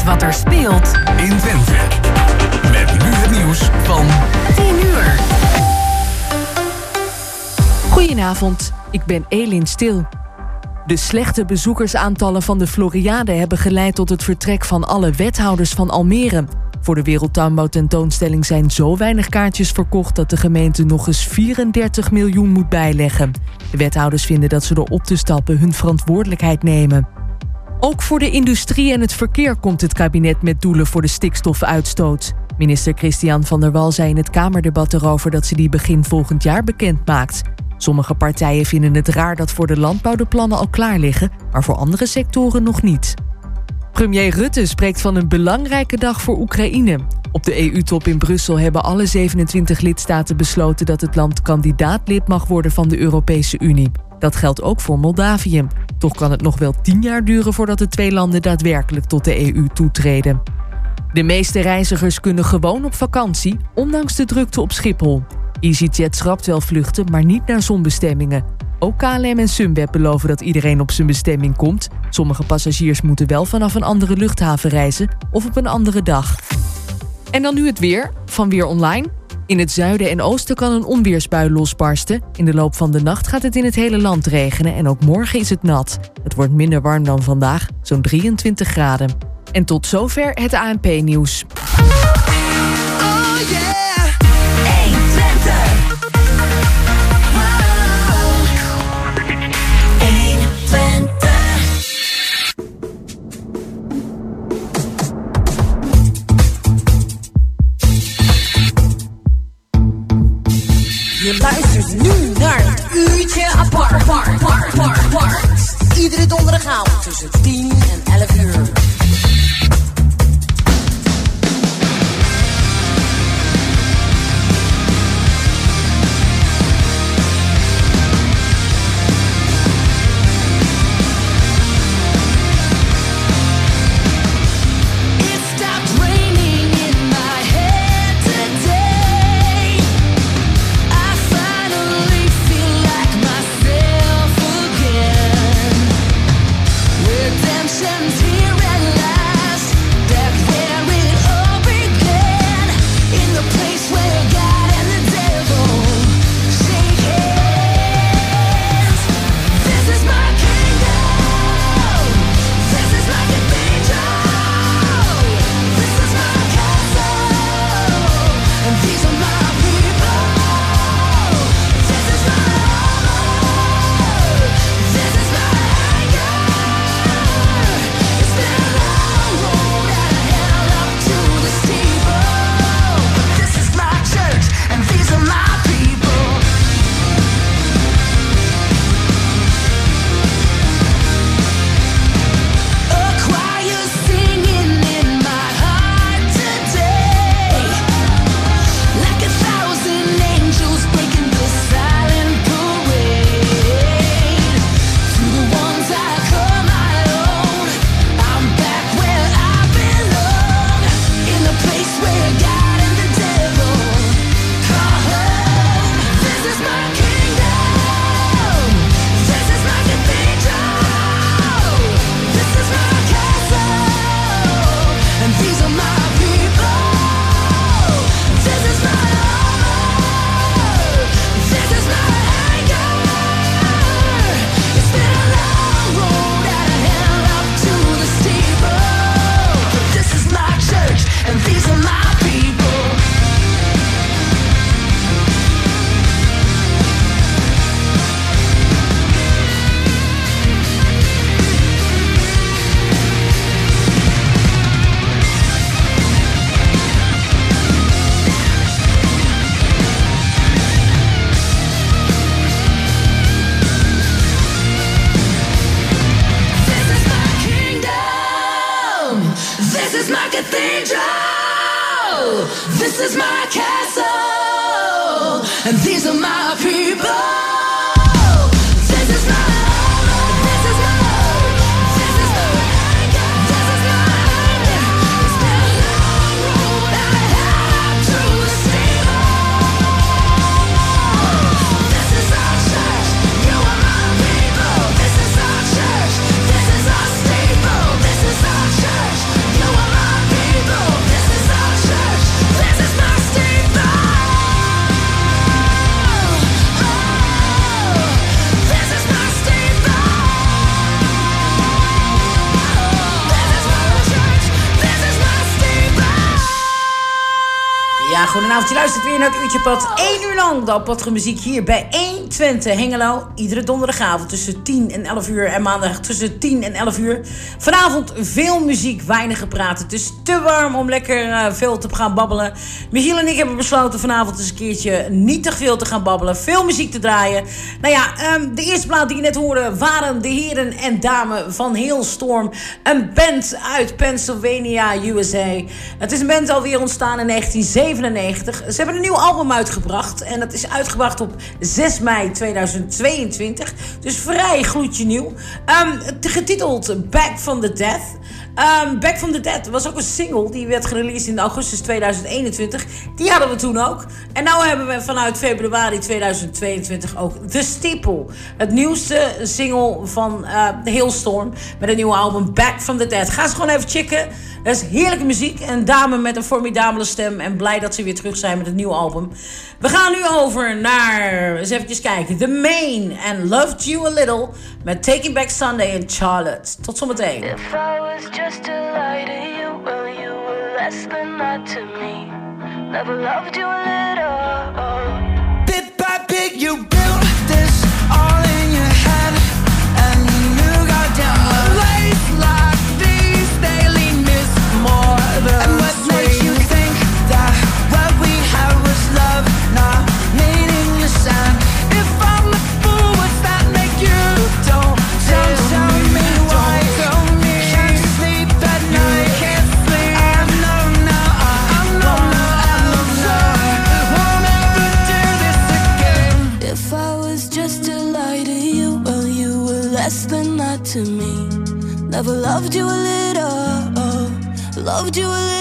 weet wat er speelt in Twente. Met nu het nieuws van 10 uur. Goedenavond, ik ben Elin Stil. De slechte bezoekersaantallen van de Floriade hebben geleid tot het vertrek van alle wethouders van Almere. Voor de Wereldtuinbouwtentoonstelling zijn zo weinig kaartjes verkocht dat de gemeente nog eens 34 miljoen moet bijleggen. De wethouders vinden dat ze door op te stappen hun verantwoordelijkheid nemen. Ook voor de industrie en het verkeer komt het kabinet met doelen voor de stikstofuitstoot. Minister Christian van der Wal zei in het Kamerdebat erover dat ze die begin volgend jaar bekend maakt. Sommige partijen vinden het raar dat voor de landbouw de plannen al klaar liggen, maar voor andere sectoren nog niet. Premier Rutte spreekt van een belangrijke dag voor Oekraïne. Op de EU-top in Brussel hebben alle 27 lidstaten besloten dat het land kandidaatlid mag worden van de Europese Unie. Dat geldt ook voor Moldavië. Toch kan het nog wel tien jaar duren voordat de twee landen daadwerkelijk tot de EU toetreden. De meeste reizigers kunnen gewoon op vakantie, ondanks de drukte op Schiphol. EasyJet schrapt wel vluchten, maar niet naar zonbestemmingen. Ook KLM en Sunweb beloven dat iedereen op zijn bestemming komt. Sommige passagiers moeten wel vanaf een andere luchthaven reizen of op een andere dag. En dan nu het weer van Weer Online. In het zuiden en oosten kan een onweersbui losbarsten. In de loop van de nacht gaat het in het hele land regenen en ook morgen is het nat. Het wordt minder warm dan vandaag, zo'n 23 graden. En tot zover het ANP-nieuws. Oh. Luistert nu naar een uurtje apart. Apart, apart, apart, apart. Iedere donderdagavond tussen 10 en 11 uur. Ja, goedenavond. Je luistert weer naar het uurtje pad. 1 uur lang de aparte muziek hier bij 120 Hengelo. Iedere donderdagavond tussen 10 en 11 uur. En maandag tussen 10 en 11 uur. Vanavond veel muziek, weinig gepraat. Het is te warm om lekker eh, veel te gaan babbelen. Michiel en ik hebben besloten vanavond eens een keertje niet te veel te gaan babbelen. Veel muziek te draaien. Nou ja, ehm, de eerste plaat die je net hoorde waren de heren en dames van Hailstorm. Een band uit Pennsylvania, USA. Het is een band alweer ontstaan in 1997. Ze hebben een nieuw album uitgebracht. En dat is uitgebracht op 6 mei 2022. Dus vrij gloedje nieuw. Ehm, getiteld Back from the Death. Ehm, Back from the Dead was ook een single. Die werd gereleased in augustus 2021. Die hadden we toen ook. En nu hebben we vanuit februari 2022 ook The Steeple. Het nieuwste single van uh, Hailstorm. Met een nieuwe album Back from the Dead. Ga ze gewoon even checken. Dat is heerlijke muziek. Een dame met een formidabele stem. En blij dat ze weer terug zijn met het nieuwe album. We gaan nu over naar... Eens even kijken. The Main and Loved You A Little. Met Taking Back Sunday in Charlotte. Tot zometeen. If I was just to lie to you, well, you were less than that to me. Never loved you a little. Bit by bit, you loved you a little.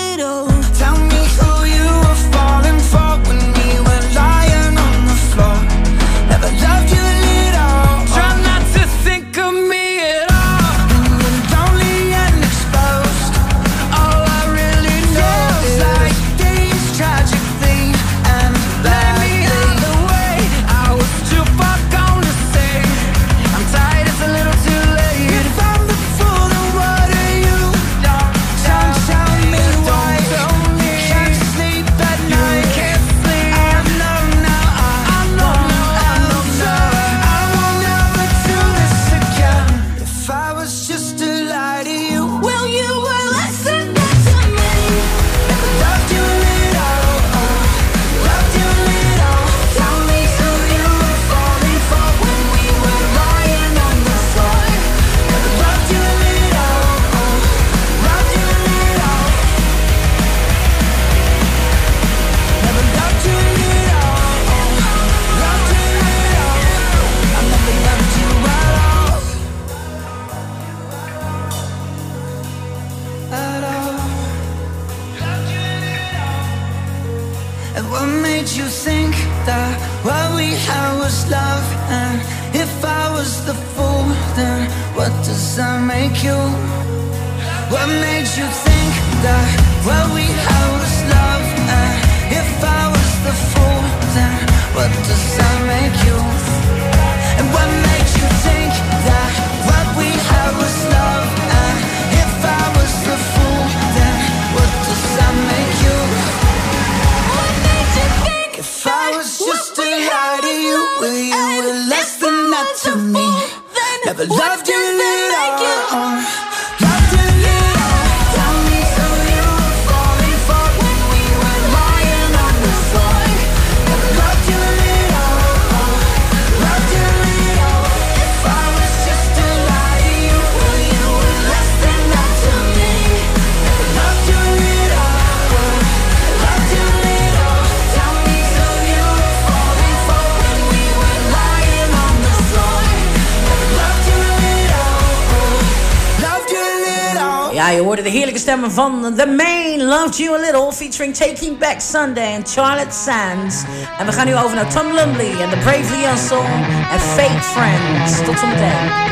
Hoorde de heerlijke stemmen van The Main Loved You A Little featuring Taking Back Sunday en Charlotte Sands. En we gaan nu over naar Tom Lumley en The Bravely Soul en Fake Friends. Tot zometeen.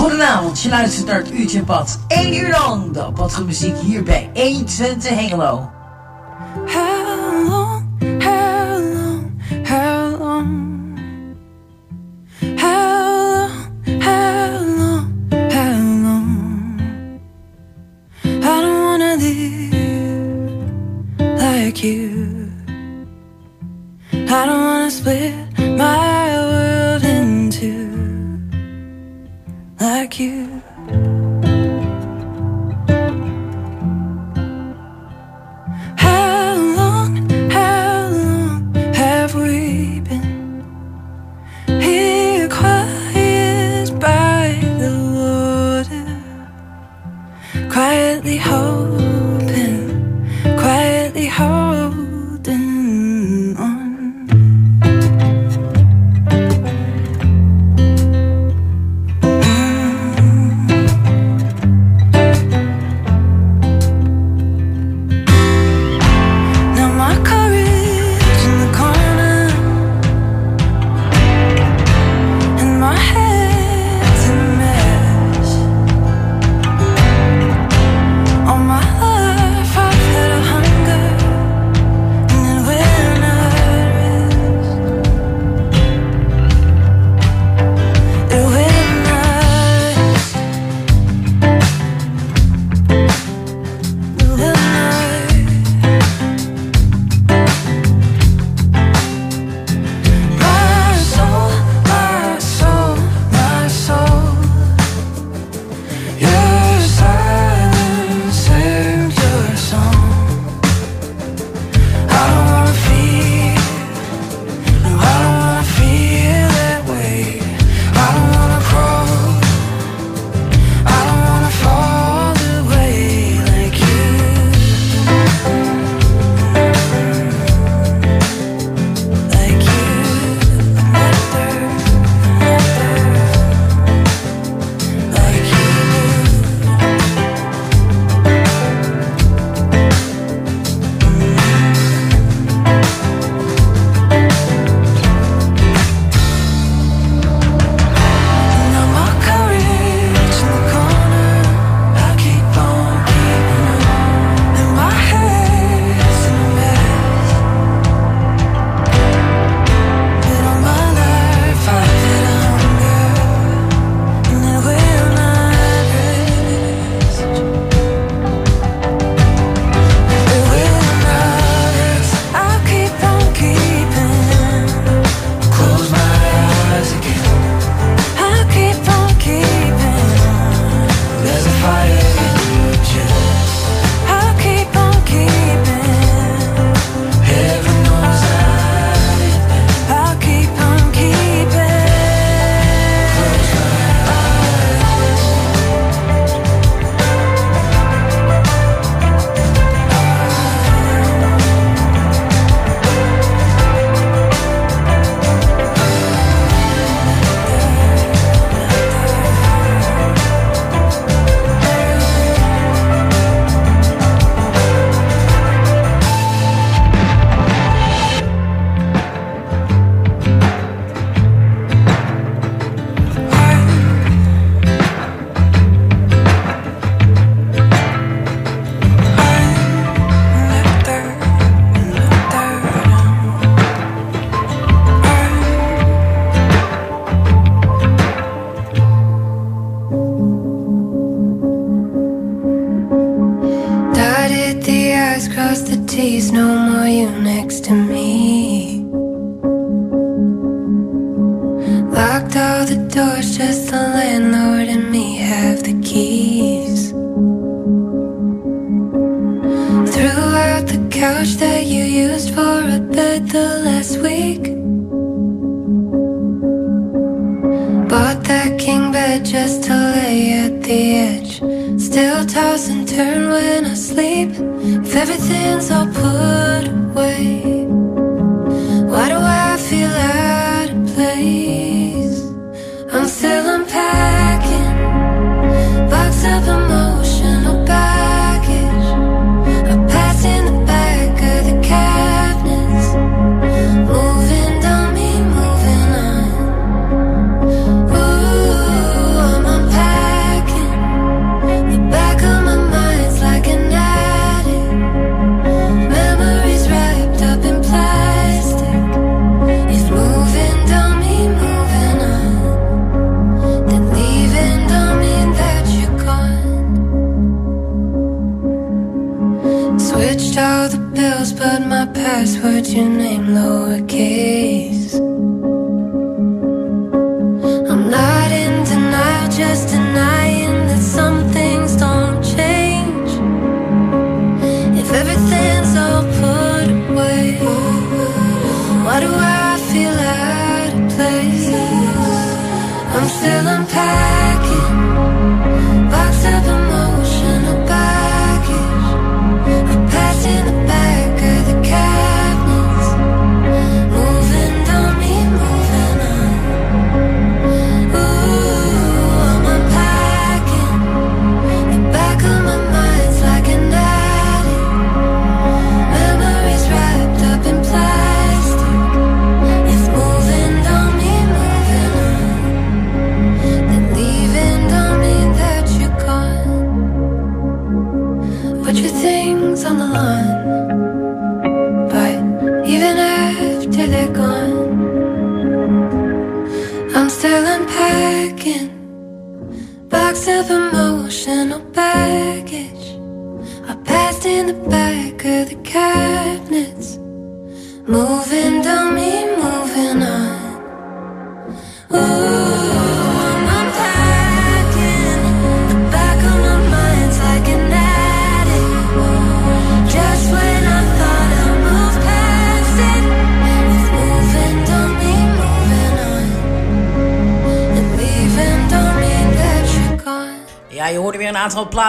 Goedenavond, je luistert naar het Uurtje 1 uur lang van muziek hier bij 120 Hengelo.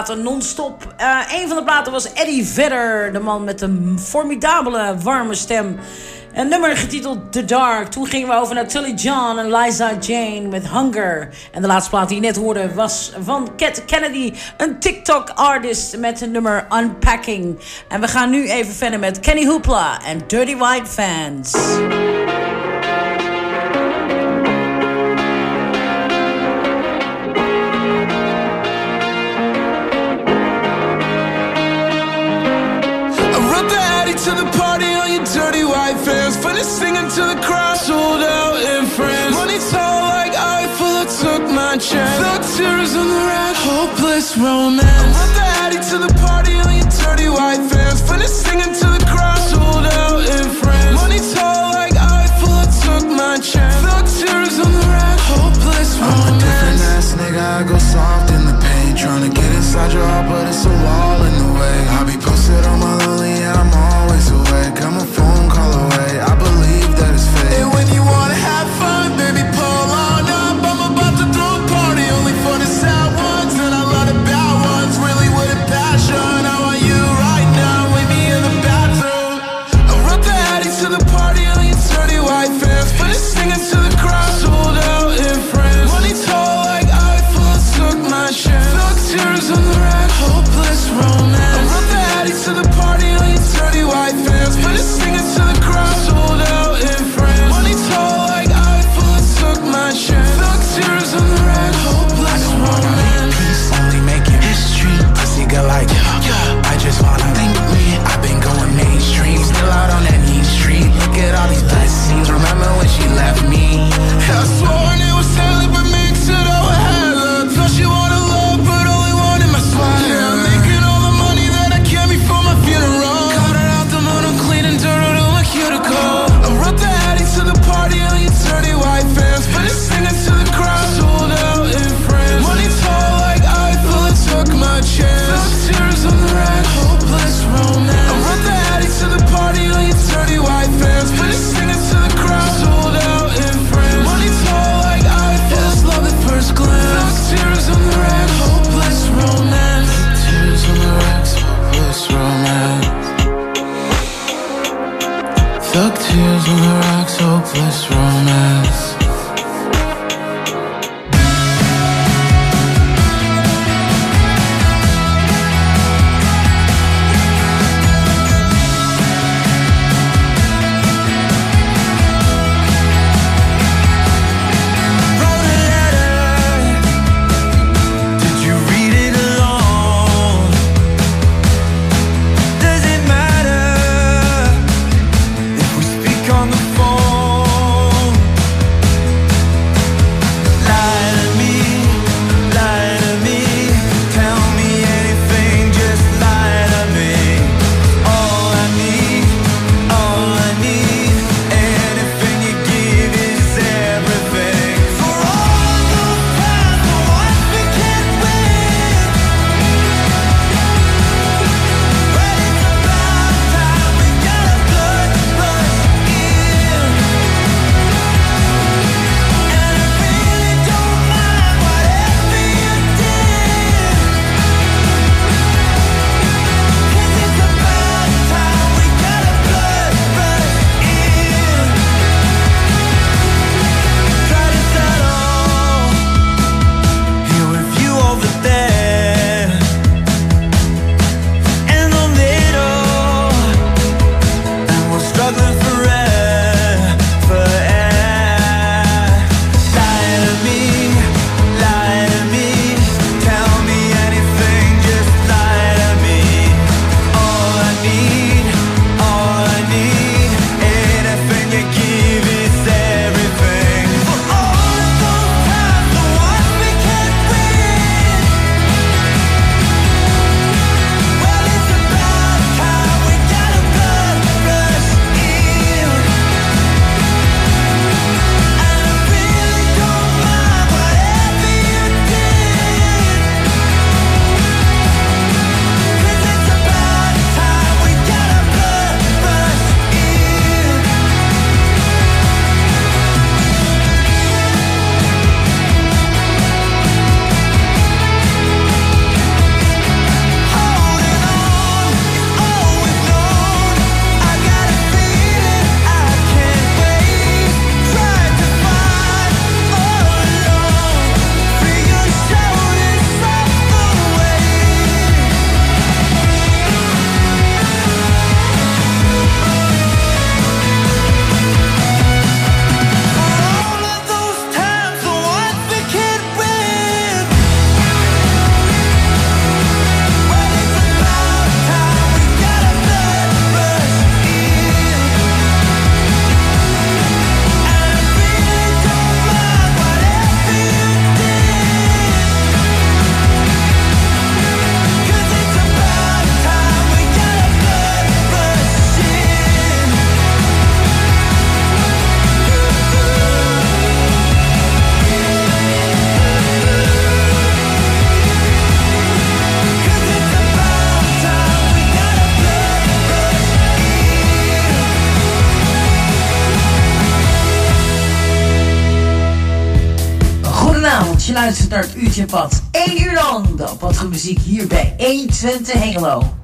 platen non-stop. Uh, een van de platen was Eddie Vedder, de man met een formidabele warme stem. Een nummer getiteld The Dark. Toen gingen we over naar Tully John en Liza Jane met Hunger. En de laatste plaat die je net hoorde was van Cat Kennedy, een TikTok-artist met het nummer Unpacking. En we gaan nu even verder met Kenny Hoopla en Dirty White Fans. Eyes on the road, hopeless romance. I'm the addict to the party on your dirty white vans. Finish singing to the crowd, sold out in France. Money tall like Eiffel, I took my chance. Thug tears on the road, hopeless romance. I'm a different ass nigga, I go soft in the paint. Trying to get inside your heart, but it's a wall in the way. I be posted on my Nothing's wrong. je luistert naar het Uurtje Pad. 1 uur lang de Patro Muziek hier bij 120 Hengelo.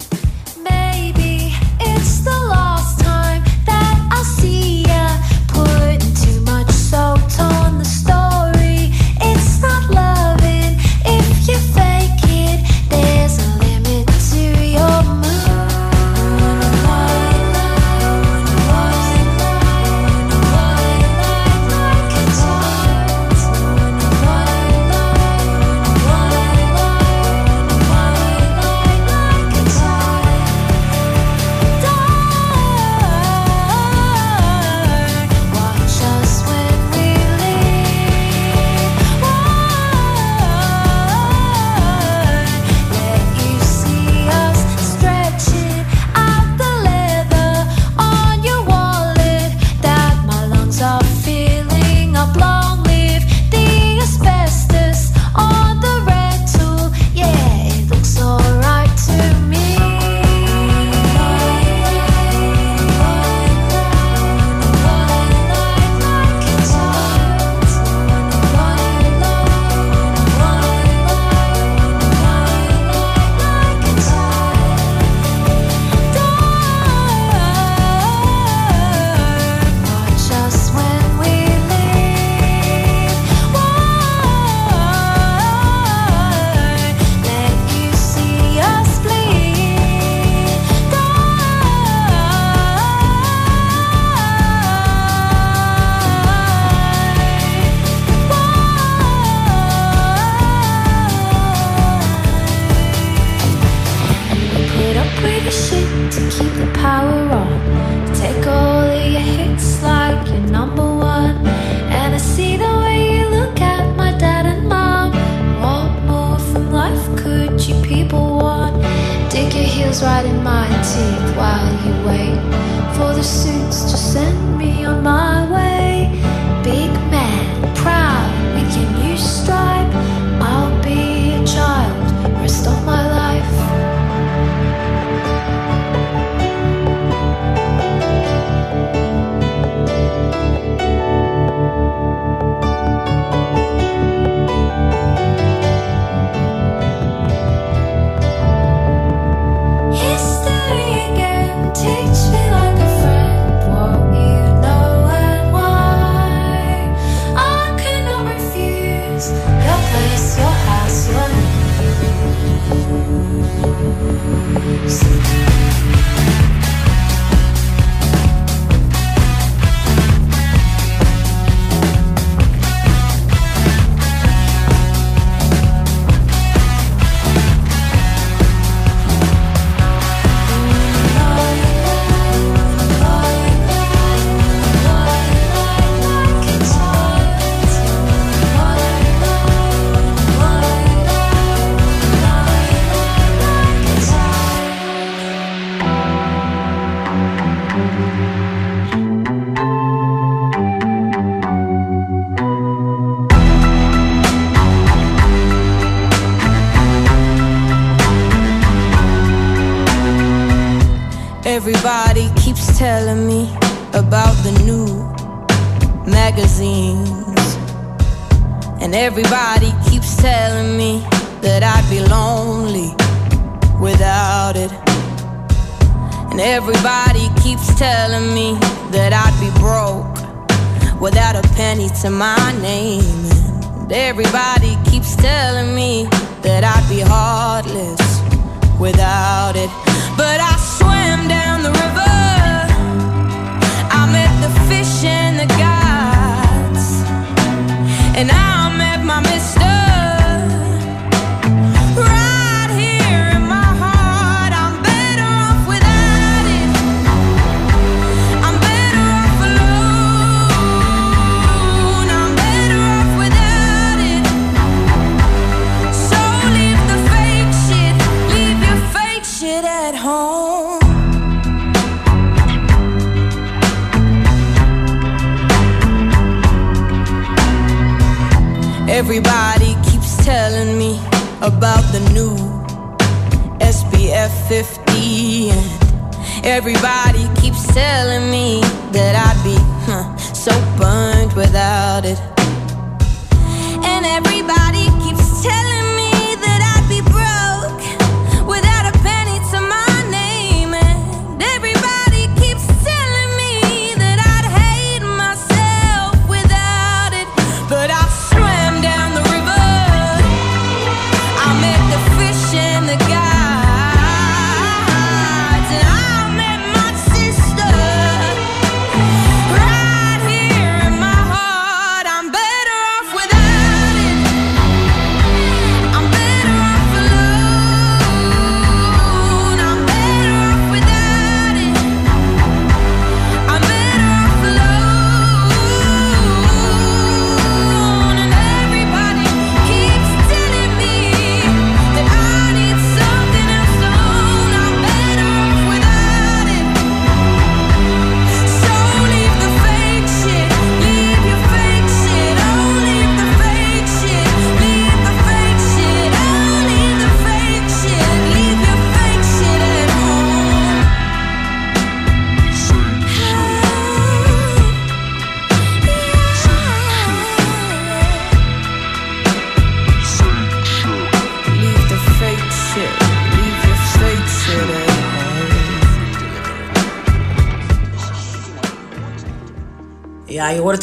away. keeps telling me about the new magazines. And everybody keeps telling me that I'd be lonely without it. And everybody keeps telling me that I'd be broke without a penny to my name. And everybody keeps telling me that I'd be heartless without it. But I swear. the gods, and I'm. Everybody keeps telling me about the new SPF 50 and everybody keeps telling me that I'd be huh, so burned without it. And everybody keeps telling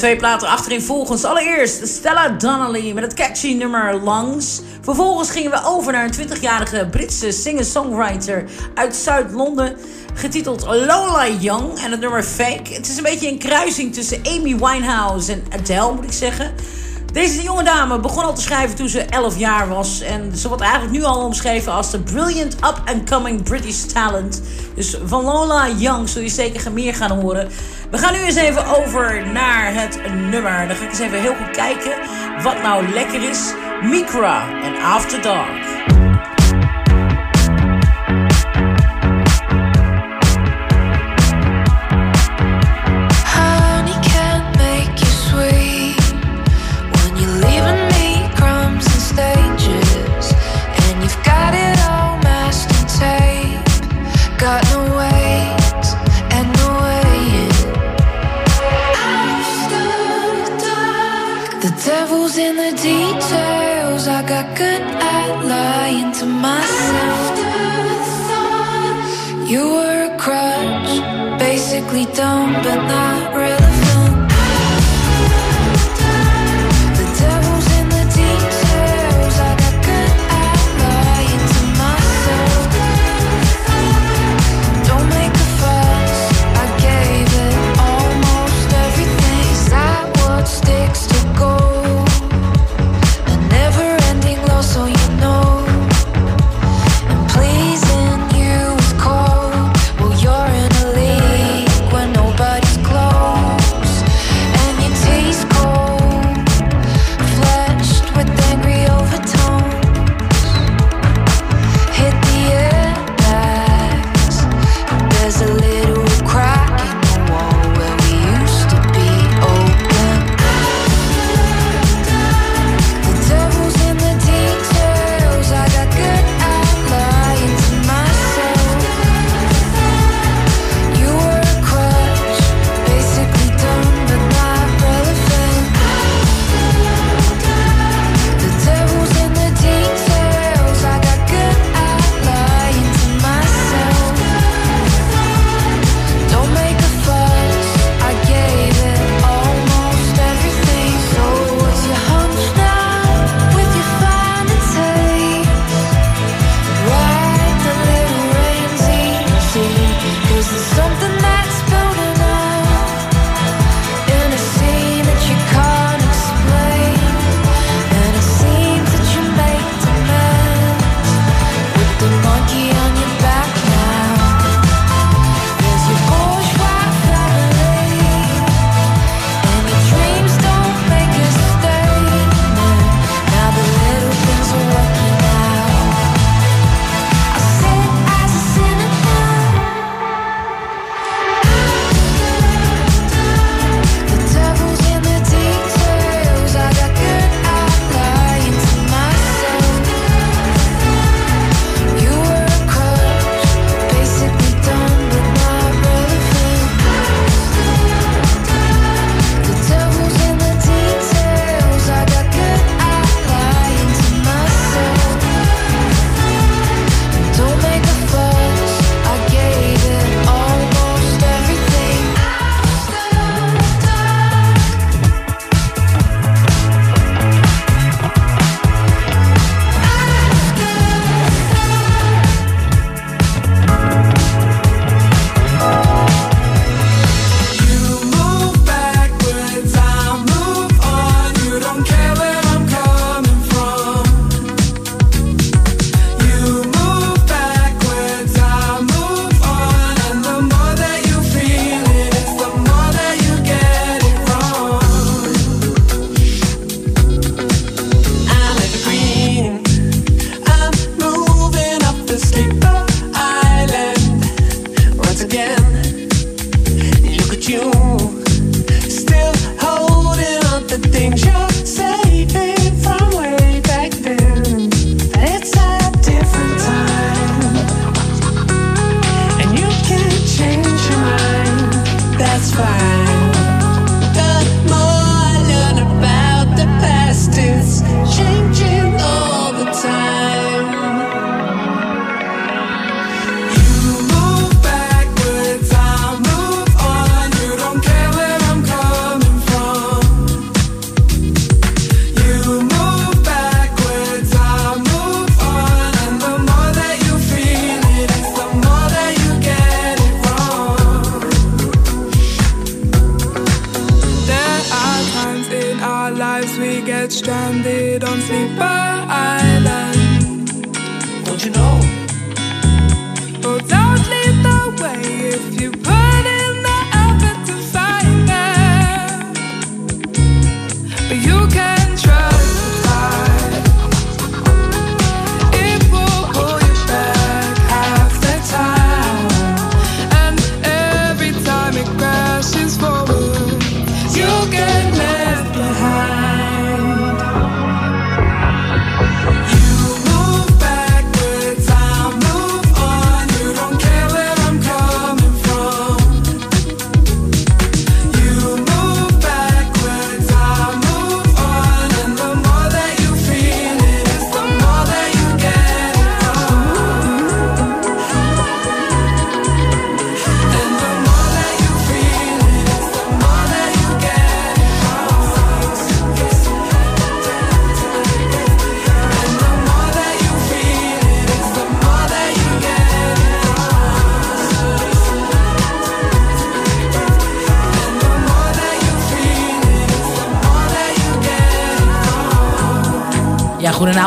twee platen achterin volgens. Allereerst Stella Donnelly met het catchy nummer 'Lungs'. Vervolgens gingen we over naar een 20-jarige Britse singer-songwriter uit Zuid-Londen. Getiteld Lola Young en het nummer Fake. Het is een beetje een kruising tussen Amy Winehouse en Adele, moet ik zeggen. Deze jonge dame begon al te schrijven toen ze 11 jaar was. En ze wordt eigenlijk nu al omschreven als de brilliant up-and-coming British talent. Dus van Lola Young zul je zeker meer gaan horen. We gaan nu eens even over naar het nummer. Dan ga ik eens even heel goed kijken wat nou lekker is. Micra en After Dark. in the details. I got good at lying to myself. You were a crutch, basically dumb, but not really.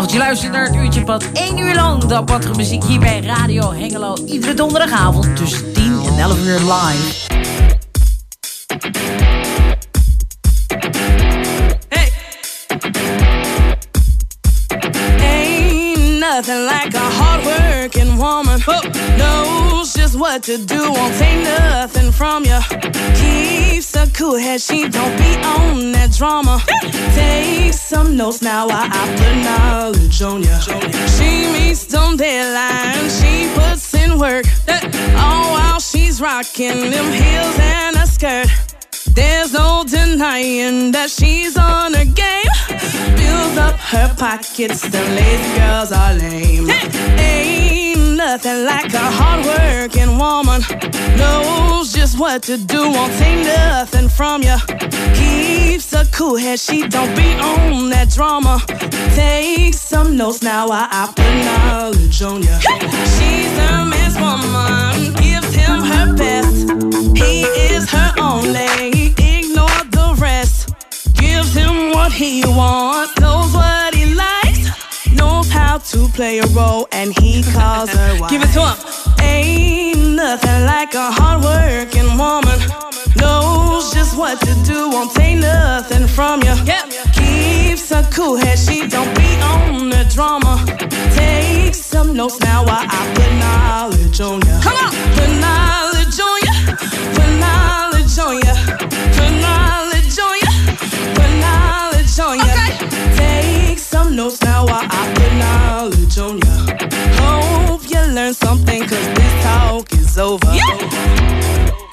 Goedenavond. Je luistert naar het uurtje pad. 1 uur lang de aparte muziek hier bij Radio Hengelo. Iedere donderdagavond tussen 10 en 11 uur live. Ain't nothing like a hardworking woman. Knows just what to do, won't take nothing from you. Keeps a cool head, she don't be on that drama. Take some notes now while I put knowledge on ya. She meets some deadlines, she puts in work. All while she's rocking them heels and a skirt. There's no denying that she's on her game. Fills up her pockets, the lazy girls are lame. Ain't nothing like a hardworking woman. Knows just what to do, won't take nothing from you. Keeps a cool head, she don't be on that drama. Take some notes now while I put knowledge on you. She's a man's woman, gives him her best. He is her only, ignore the rest. Gives him what he wants, knows what how to play a role, and he calls her wife. Give it to him. Ain't nothing like a hardworking woman. Knows just what to do, won't take nothing from you. Yep. Keeps a cool head, she don't be on the drama. Take some notes now while I put knowledge on you. Come on, put knowledge on you. Put knowledge on you. Put knowledge on you. Put knowledge on you. Take some notes now I put knowledge on you. Hope you learn something, cause this talk is over. All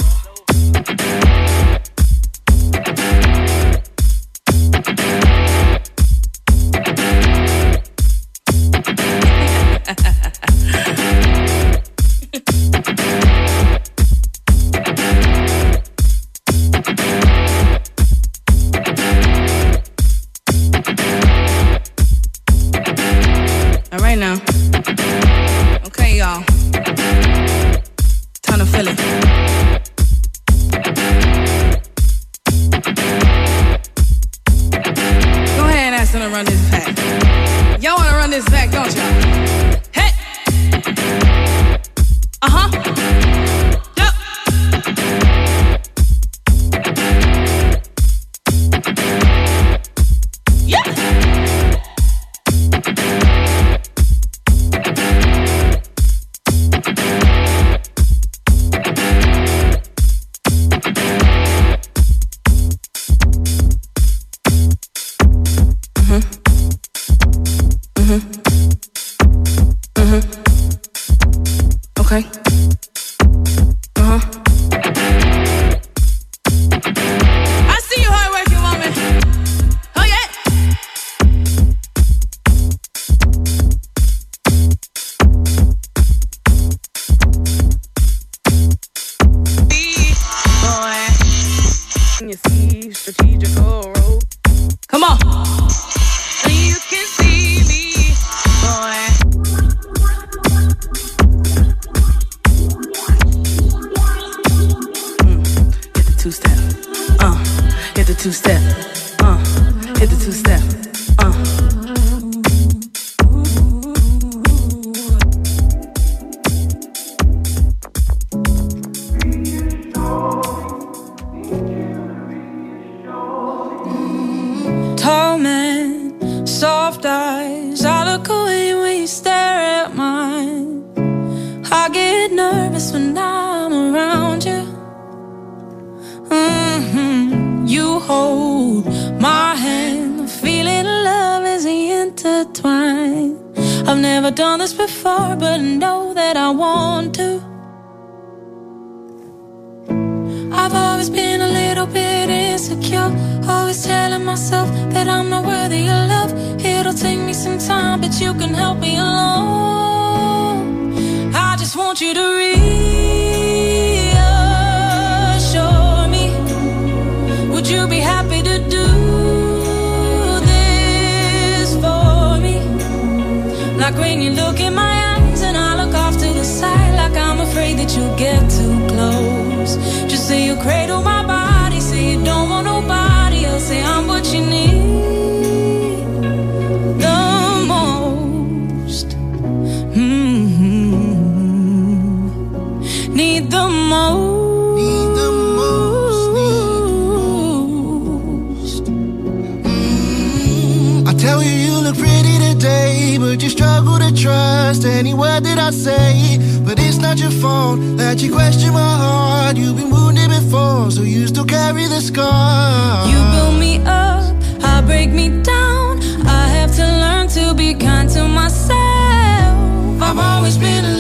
this but know that I want to. I've always been a little bit insecure. Always telling myself that I'm not worthy of love. It'll take me some time, but you can help me along. I just want you to reassure me. Would you be happy to do this for me? Like when you look in my that you'll get too close. Just say you cradle my body, say you don't want nobody else, say I'm what you need the most. Mhm. Need the most. Need the most, I tell you you look pretty today, but you struggle to trust any word that I say. Not your fault that you question my heart. You've been wounded before, so you still carry the scar. You build me up, I break me down. I have to learn to be kind to myself. I've always been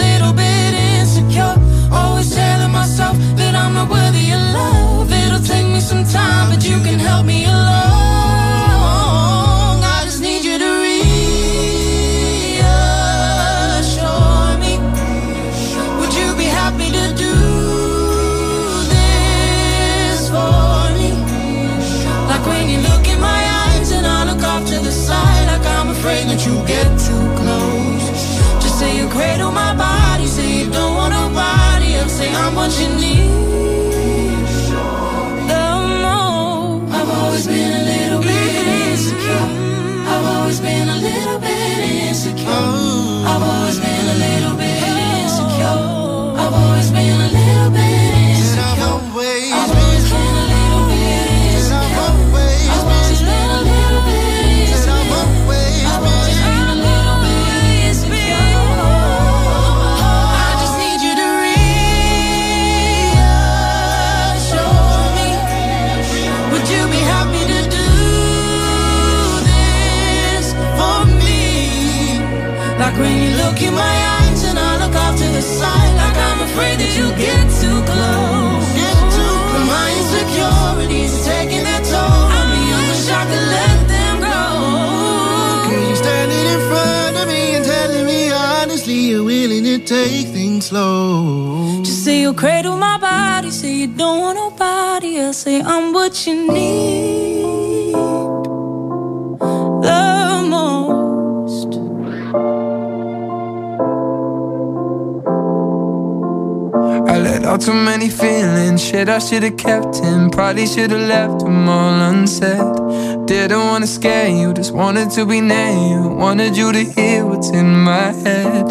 should've kept him, Probably should've left him all unsaid. Didn't wanna scare you, just wanted to be near you. Wanted you to hear what's in my head.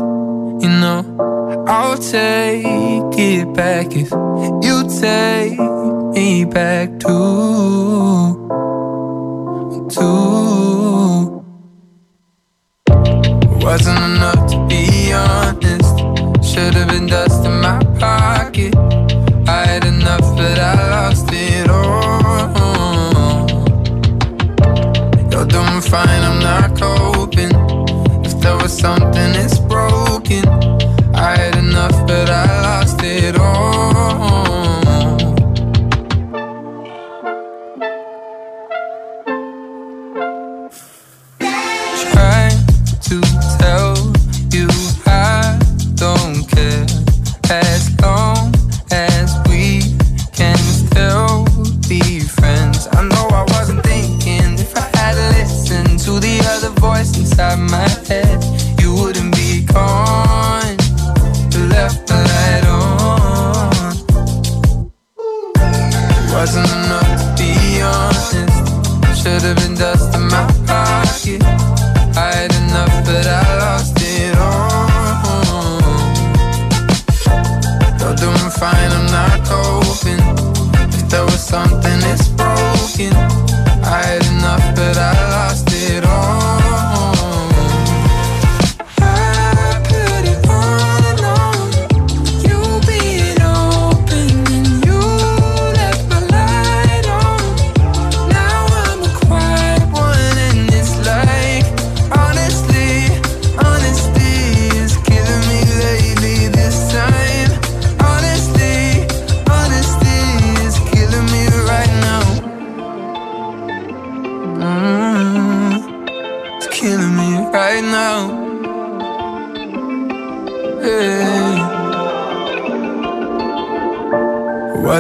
You know, I'll take it back if you take me back too. Too. Wasn't enough to be honest. Should've been dust in my pocket. Had enough, but I lost it all. You're doing fine, I'm not coping. If there was something that's broken, I had enough, but I lost it all. Inside my head, you wouldn't be gone. You left the light on. Wasn't enough to be honest. Should've been dust in my pocket. I had enough, but I lost it all. You're doing fine, I'm not coping. If there was something that's broken, I had enough, but I lost it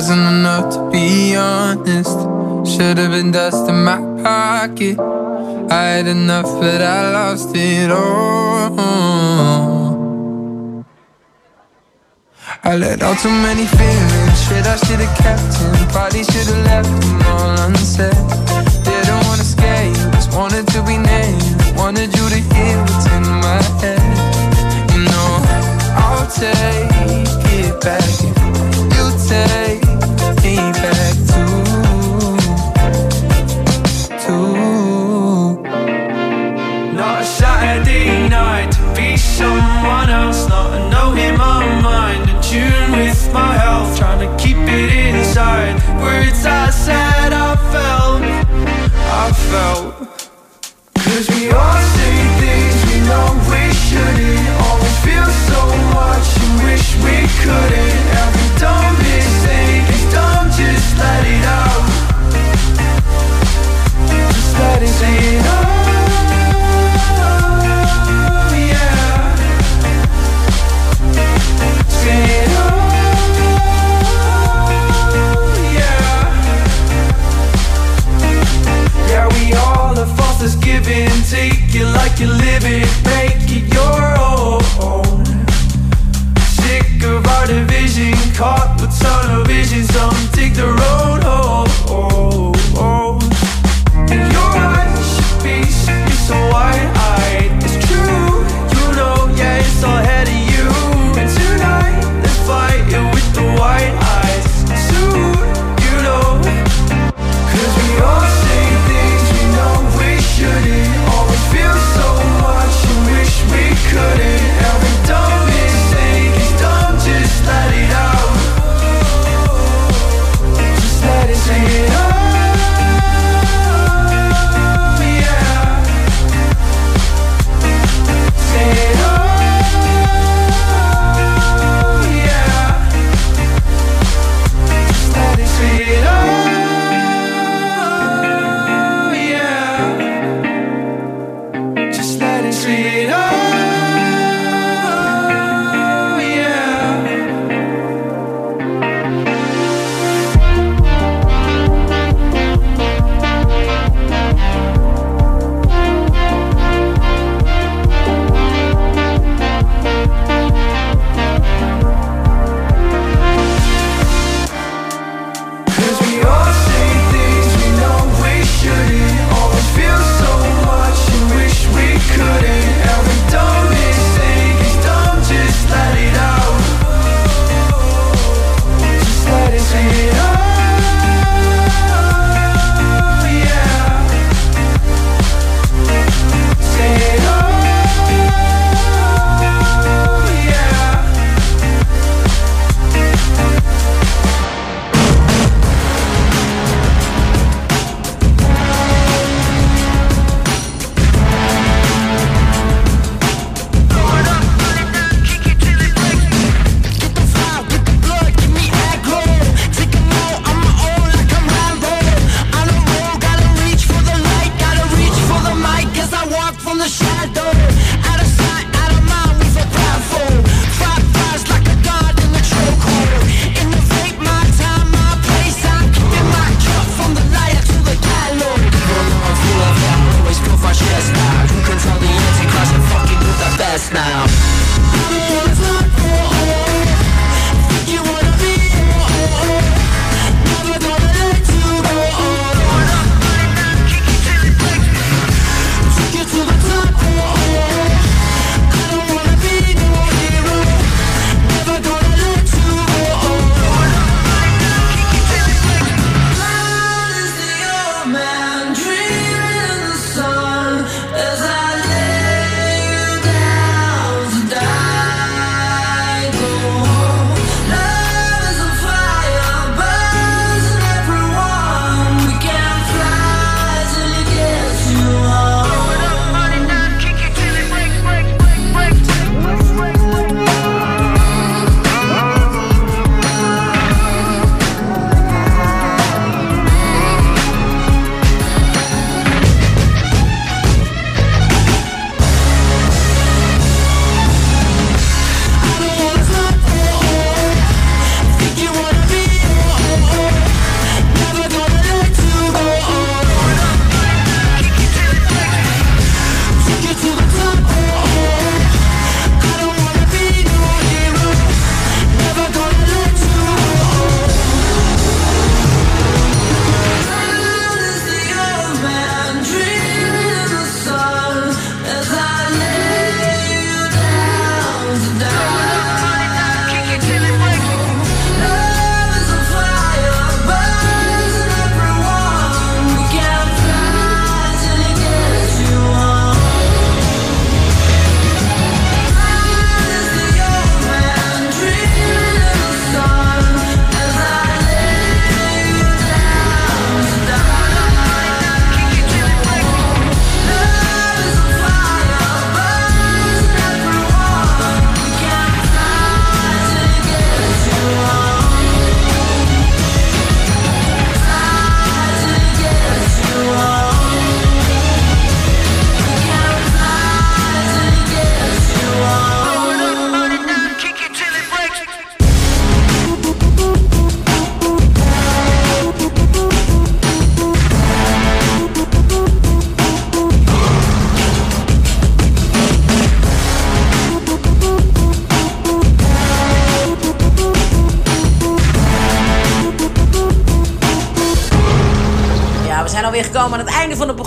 wasn't enough to be honest. Should have been dust in my pocket. I had enough, but I lost it all. I let out too many feelings. Shit, I should have kept them. Probably should have left them all unsaid. Didn't wanna scare you, just wanted to be named. Wanted you to hear what's in my head. You know, I'll take it back you take back too. Too. Not a Saturday night to be someone else. Not a note in my mind, in tune with my health. Trying to keep it inside. Words I said, I felt, I felt. Cause we all say things we know we shouldn't. All we feel so much and wish we couldn't. Dumb mistake is dumb, let it out. Just let it yeah. Say it out, oh, yeah. Yeah, we all give and take like you live it, make it your own. Sick of our division, zijn the road.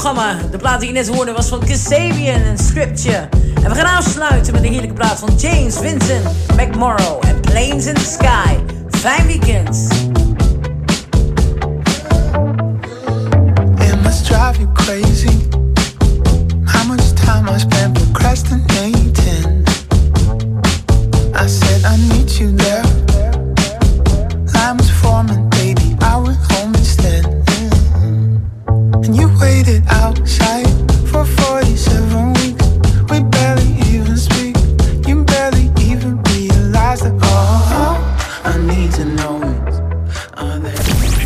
De plaat die je net hoorde was van Kasabian en Scripture, En we gaan afsluiten met de heerlijke plaat van James Vincent McMorrow en Planes in the Sky. Fijn weekend.